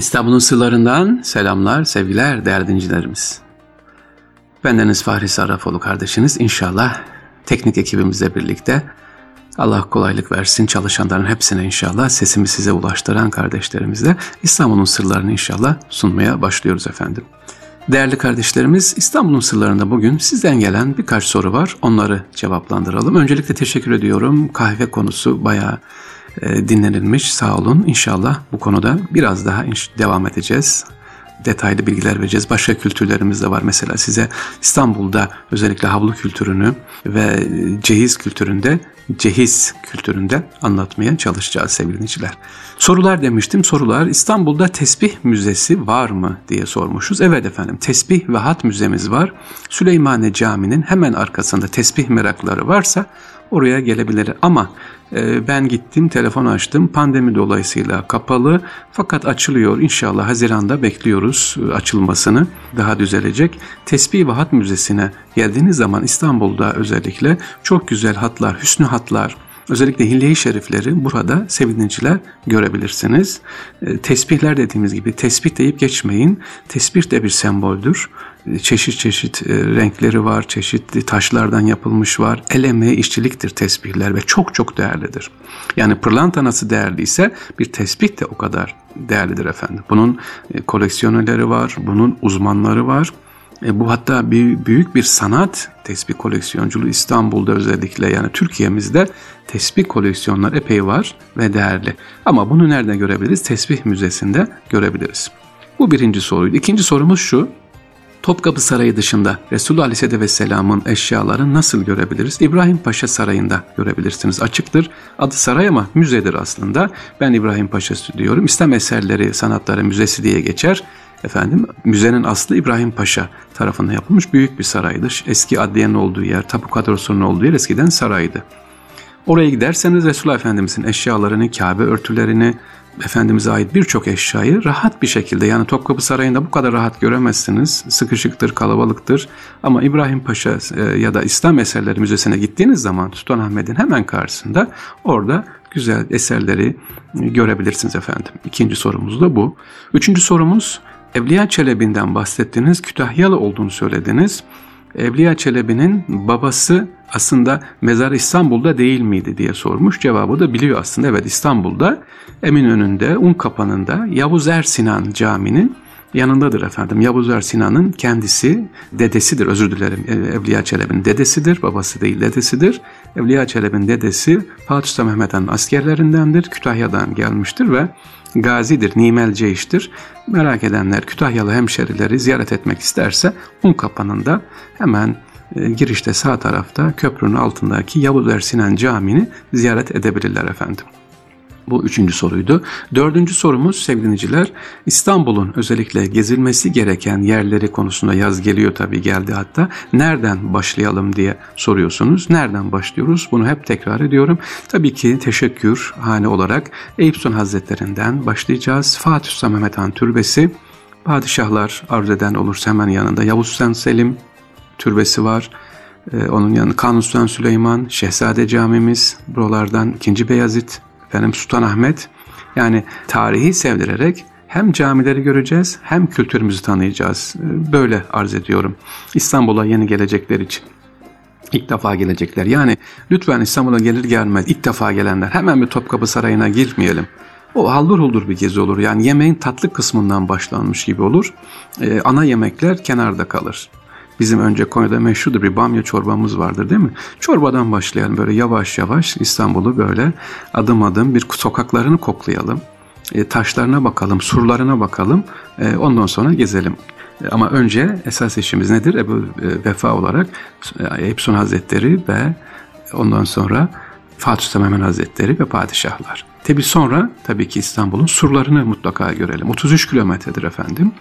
İstanbul'un sırlarından selamlar, sevgiler değerli dinleyicilerimiz. Bendeniz Fahri Sarrafoğlu kardeşiniz. İnşallah teknik ekibimizle birlikte Allah kolaylık versin çalışanların hepsine inşallah sesimi size ulaştıran kardeşlerimizle İstanbul'un sırlarını inşallah sunmaya başlıyoruz efendim. Değerli kardeşlerimiz İstanbul'un sırlarında bugün sizden gelen birkaç soru var. Onları cevaplandıralım. Öncelikle teşekkür ediyorum. Kahve konusu bayağı dinlenilmiş. Sağ olun. İnşallah bu konuda biraz daha devam edeceğiz detaylı bilgiler vereceğiz. Başka kültürlerimiz de var. Mesela size İstanbul'da özellikle havlu kültürünü ve cehiz kültüründe, cehiz kültüründe anlatmaya çalışacağız sevgili dinleyiciler. Sorular demiştim. Sorular İstanbul'da tesbih müzesi var mı diye sormuşuz. Evet efendim tesbih ve hat müzemiz var. Süleymaniye Camii'nin hemen arkasında tesbih merakları varsa oraya gelebilir. Ama e, ben gittim, telefon açtım. Pandemi dolayısıyla kapalı fakat açılıyor. İnşallah Haziran'da bekliyoruz e, açılmasını. Daha düzelecek. Tesbih ve Hat Müzesi'ne geldiğiniz zaman İstanbul'da özellikle çok güzel hatlar, hüsnü hatlar, Özellikle hilye-i şerifleri burada sevindiciler görebilirsiniz. E, tesbihler dediğimiz gibi tesbih deyip geçmeyin. Tesbih de bir semboldür. E, çeşit çeşit e, renkleri var, çeşitli taşlardan yapılmış var. El emeği işçiliktir tesbihler ve çok çok değerlidir. Yani pırlanta nasıl değerliyse bir tesbih de o kadar değerlidir efendim. Bunun koleksiyonerleri var, bunun uzmanları var. E, bu hatta bir büyük bir sanat tesbih koleksiyonculuğu İstanbul'da özellikle yani Türkiye'mizde tesbih koleksiyonlar epey var ve değerli. Ama bunu nerede görebiliriz? Tesbih müzesinde görebiliriz. Bu birinci soruydu. İkinci sorumuz şu. Topkapı Sarayı dışında Resulullah Aleyhisselatü Vesselam'ın eşyalarını nasıl görebiliriz? İbrahim Paşa Sarayı'nda görebilirsiniz. Açıktır. Adı saray ama müzedir aslında. Ben İbrahim Paşa diyorum. İslam Eserleri Sanatları Müzesi diye geçer. Efendim müzenin aslı İbrahim Paşa tarafından yapılmış büyük bir saraydır. Eski adliyenin olduğu yer, tapu kadrosunun olduğu yer eskiden saraydı. Oraya giderseniz Resulullah Efendimizin eşyalarını, Kabe örtülerini, Efendimiz'e ait birçok eşyayı rahat bir şekilde yani Topkapı Sarayı'nda bu kadar rahat göremezsiniz. Sıkışıktır, kalabalıktır. Ama İbrahim Paşa e, ya da İslam Eserleri Müzesi'ne gittiğiniz zaman Sultanahmet'in hemen karşısında orada güzel eserleri görebilirsiniz efendim. İkinci sorumuz da bu. Üçüncü sorumuz Evliya Çelebi'nden bahsettiniz, Kütahyalı olduğunu söylediniz. Evliya Çelebi'nin babası aslında mezar İstanbul'da değil miydi diye sormuş. Cevabı da biliyor aslında. Evet İstanbul'da Eminönü'nde, Unkapanı'nda Yavuz Er Sinan Camii'nin yanındadır efendim. Yavuz Sinan'ın kendisi dedesidir özür dilerim. E, Evliya Çelebi'nin dedesidir. Babası değil dedesidir. Evliya Çelebi'nin dedesi Fatih Sultan Mehmet Han'ın askerlerindendir. Kütahya'dan gelmiştir ve gazidir, nimel ceyiştir. Merak edenler Kütahyalı hemşerileri ziyaret etmek isterse Unkapanı'nda hemen e, girişte sağ tarafta köprünün altındaki Yavuz Ersinan Camii'ni ziyaret edebilirler efendim. Bu üçüncü soruydu. Dördüncü sorumuz sevgili dinleyiciler İstanbul'un özellikle gezilmesi gereken yerleri konusunda yaz geliyor tabii geldi hatta. Nereden başlayalım diye soruyorsunuz. Nereden başlıyoruz? Bunu hep tekrar ediyorum. Tabii ki teşekkür hane olarak Eyüp Hazretlerinden başlayacağız. Fatih Sultan Mehmet Han Türbesi, padişahlar arz eden olursa hemen yanında Yavuz Sultan Selim Türbesi var. Ee, onun yanında Kanuni Sultan Süleyman, Şehzade Camimiz, buralardan 2. Beyazıt, efendim Sultanahmet yani tarihi sevdirerek hem camileri göreceğiz hem kültürümüzü tanıyacağız. Ee, böyle arz ediyorum. İstanbul'a yeni gelecekler için. İlk defa gelecekler. Yani lütfen İstanbul'a gelir gelmez ilk defa gelenler hemen bir Topkapı Sarayı'na girmeyelim. O haldır huldur bir gezi olur. Yani yemeğin tatlı kısmından başlanmış gibi olur. Ee, ana yemekler kenarda kalır. Bizim önce Konya'da meşhurdur bir bamya çorbamız vardır değil mi? Çorbadan başlayalım böyle yavaş yavaş İstanbul'u böyle adım adım bir sokaklarını koklayalım. E, taşlarına bakalım, surlarına bakalım. E, ondan sonra gezelim. E, ama önce esas işimiz nedir? Ebu Vefa olarak e, Eyüp Hazretleri ve ondan sonra Fatih Sultan Mehmet Hazretleri ve padişahlar. Tabi sonra tabii ki İstanbul'un surlarını mutlaka görelim. 33 kilometredir efendim.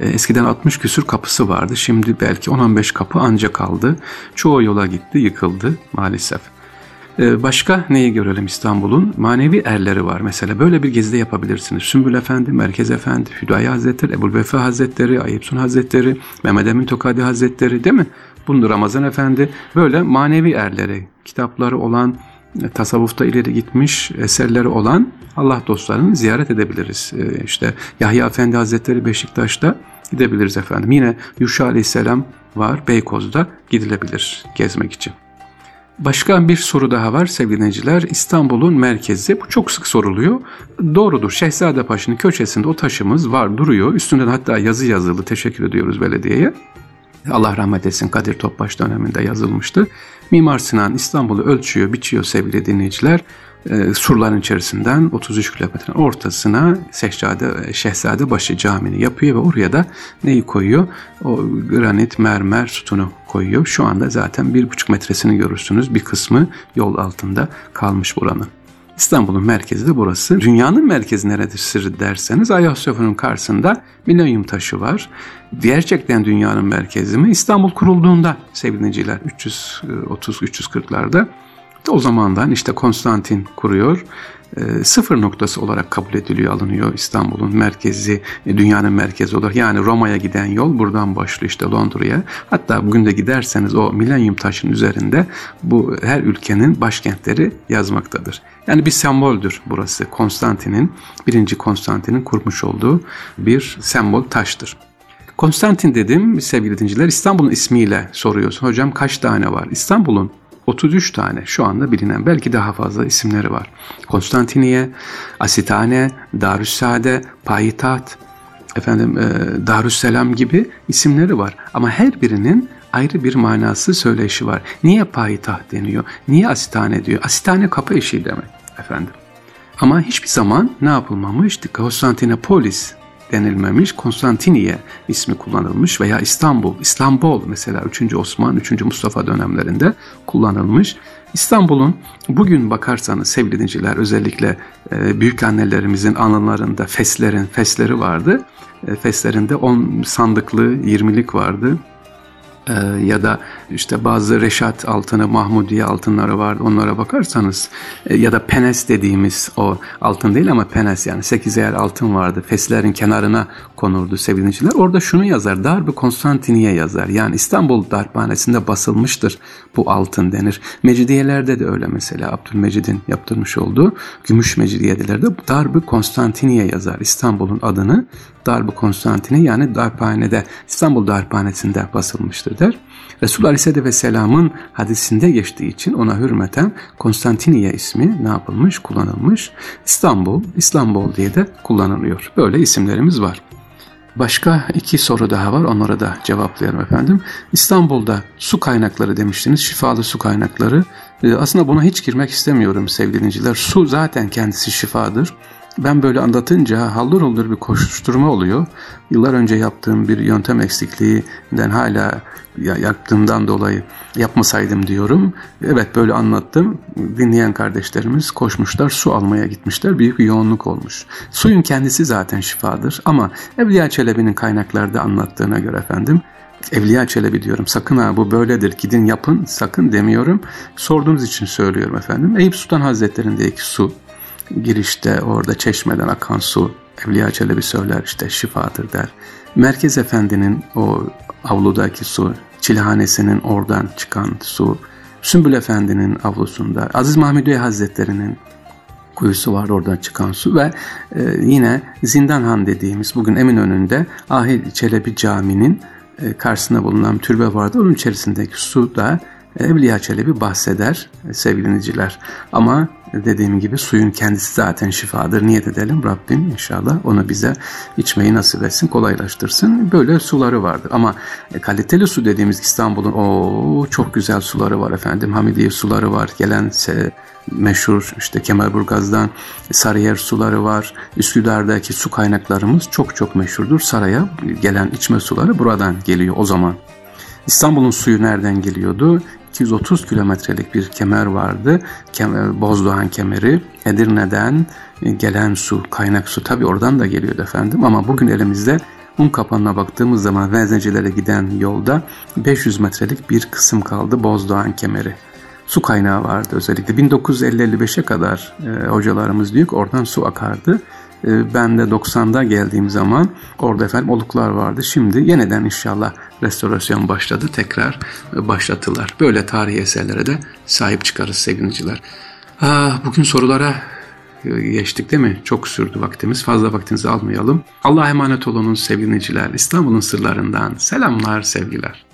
E, eskiden 60 küsür kapısı vardı. Şimdi belki 10-15 kapı ancak kaldı. Çoğu yola gitti, yıkıldı maalesef. E, başka neyi görelim İstanbul'un? Manevi erleri var. Mesela böyle bir gezide yapabilirsiniz. Sümbül Efendi, Merkez Efendi, Hüdayi Hazretleri, Ebul Vefa Hazretleri, Ayıpsun Hazretleri, Mehmet Emin Tokadi Hazretleri değil mi? Bunu Ramazan Efendi böyle manevi erleri, kitapları olan tasavvufta ileri gitmiş eserleri olan Allah dostlarını ziyaret edebiliriz. E, işte Yahya Efendi Hazretleri Beşiktaş'ta gidebiliriz efendim. Yine Yuşa Aleyhisselam var Beykoz'da gidilebilir gezmek için. Başka bir soru daha var sevgili dinleyiciler. İstanbul'un merkezi. Bu çok sık soruluyor. Doğrudur. Şehzadepaşa'nın köşesinde o taşımız var duruyor. Üstünden hatta yazı yazılı. Teşekkür ediyoruz belediyeye. Allah rahmet etsin Kadir Topbaş döneminde yazılmıştı. Mimar Sinan İstanbul'u ölçüyor, biçiyor sevgili dinleyiciler. E, surların içerisinden 33 kilometrenin ortasına Şehzade, Şehzade Başı Camii'ni yapıyor ve oraya da neyi koyuyor? O granit, mermer sütunu koyuyor. Şu anda zaten bir buçuk metresini görürsünüz. Bir kısmı yol altında kalmış buranın. İstanbul'un merkezi de burası. Dünyanın merkezi neredir derseniz Ayasofya'nın karşısında milenyum taşı var. Gerçekten dünyanın merkezi mi? İstanbul kurulduğunda sevgili dinleyiciler 330-340'larda o zamandan işte Konstantin kuruyor. E, sıfır noktası olarak kabul ediliyor, alınıyor İstanbul'un merkezi, e, dünyanın merkezi olarak. Yani Roma'ya giden yol buradan başlıyor işte Londra'ya. Hatta bugün de giderseniz o milenyum taşın üzerinde bu her ülkenin başkentleri yazmaktadır. Yani bir semboldür burası. Konstantin'in, birinci Konstantin'in kurmuş olduğu bir sembol taştır. Konstantin dedim sevgili dinciler İstanbul'un ismiyle soruyorsun. Hocam kaç tane var? İstanbul'un 33 tane şu anda bilinen belki daha fazla isimleri var. Konstantiniye, Asitane, Darüssade, Payitaht, efendim e, Darüsselam gibi isimleri var. Ama her birinin ayrı bir manası söyleşi var. Niye payitaht deniyor? Niye asitane diyor? Asitane kapı eşiği demek efendim. Ama hiçbir zaman ne yapılmamış? Konstantinopolis denilmemiş. Konstantiniye ismi kullanılmış veya İstanbul, İstanbul mesela 3. Osman, 3. Mustafa dönemlerinde kullanılmış. İstanbul'un bugün bakarsanız sevgili dinciler özellikle e, büyük annelerimizin anılarında feslerin fesleri vardı. E, feslerinde 10 sandıklı 20'lik vardı. Ee, ya da işte bazı Reşat altını, Mahmudiye altınları var. Onlara bakarsanız e, ya da penes dediğimiz o altın değil ama penes yani 8 eğer altın vardı. Feslerin kenarına konurdu sevgiliciler. Orada şunu yazar. Darbe Konstantiniye yazar. Yani İstanbul darphanesinde basılmıştır bu altın denir. Mecidiyelerde de öyle mesela. Abdülmecid'in yaptırmış olduğu gümüş mecidiyedelerde Darbe Konstantiniye yazar. İstanbul'un adını Darbe Konstantiniye yani darphanede İstanbul darphanesinde basılmıştır der. Resul Aleyhisselatü Vesselam'ın hadisinde geçtiği için ona hürmeten Konstantiniye ismi ne yapılmış? Kullanılmış. İstanbul, İstanbul diye de kullanılıyor. Böyle isimlerimiz var. Başka iki soru daha var. Onlara da cevaplayalım efendim. İstanbul'da su kaynakları demiştiniz. Şifalı su kaynakları. Ee, aslında buna hiç girmek istemiyorum sevgili dinciler. Su zaten kendisi şifadır. Ben böyle anlatınca haldır haldır bir koşuşturma oluyor. Yıllar önce yaptığım bir yöntem eksikliğinden hala yaptığımdan dolayı yapmasaydım diyorum. Evet böyle anlattım. Dinleyen kardeşlerimiz koşmuşlar, su almaya gitmişler. Büyük bir yoğunluk olmuş. Suyun kendisi zaten şifadır ama Evliya Çelebi'nin kaynaklarda anlattığına göre efendim Evliya Çelebi diyorum. Sakın ha bu böyledir. Gidin yapın. Sakın demiyorum. Sorduğunuz için söylüyorum efendim. Eyüp Sultan Hazretleri'ndeki su girişte orada çeşmeden akan su Evliya Çelebi söyler işte şifadır der. Merkez Efendi'nin o avludaki su, çilehanesinin oradan çıkan su, Sümbül Efendi'nin avlusunda, Aziz Mahmudi Hazretleri'nin kuyusu var oradan çıkan su ve e, yine Zindanhan dediğimiz bugün Eminönü'nde Ahil Çelebi Camii'nin e, karşısında bulunan türbe vardı. Onun içerisindeki su da Evliya Çelebi bahseder sevgili dinleyiciler. Ama dediğim gibi suyun kendisi zaten şifadır. Niyet edelim Rabbim inşallah onu bize içmeyi nasip etsin, kolaylaştırsın. Böyle suları vardır. Ama e, kaliteli su dediğimiz İstanbul'un o çok güzel suları var efendim. Hamidiye suları var. Gelen meşhur işte Kemalburgaz'dan Sarıyer suları var. Üsküdar'daki su kaynaklarımız çok çok meşhurdur. Saraya gelen içme suları buradan geliyor o zaman. İstanbul'un suyu nereden geliyordu? 230 kilometrelik bir kemer vardı. Kemer, Bozdoğan kemeri. Edirne'den gelen su, kaynak su tabi oradan da geliyordu efendim. Ama bugün elimizde un kapanına baktığımız zaman Veznecilere giden yolda 500 metrelik bir kısım kaldı Bozdoğan kemeri. Su kaynağı vardı özellikle. 1950-55'e kadar e, hocalarımız diyor ki oradan su akardı. E, ben de 90'da geldiğim zaman orada efendim oluklar vardı. Şimdi yeniden inşallah restorasyon başladı. Tekrar başlattılar. Böyle tarihi eserlere de sahip çıkarız sevgiliciler. Ah, bugün sorulara geçtik değil mi? Çok sürdü vaktimiz. Fazla vaktinizi almayalım. Allah'a emanet olunuz sevgili dinleyiciler. İstanbul'un sırlarından selamlar, sevgiler.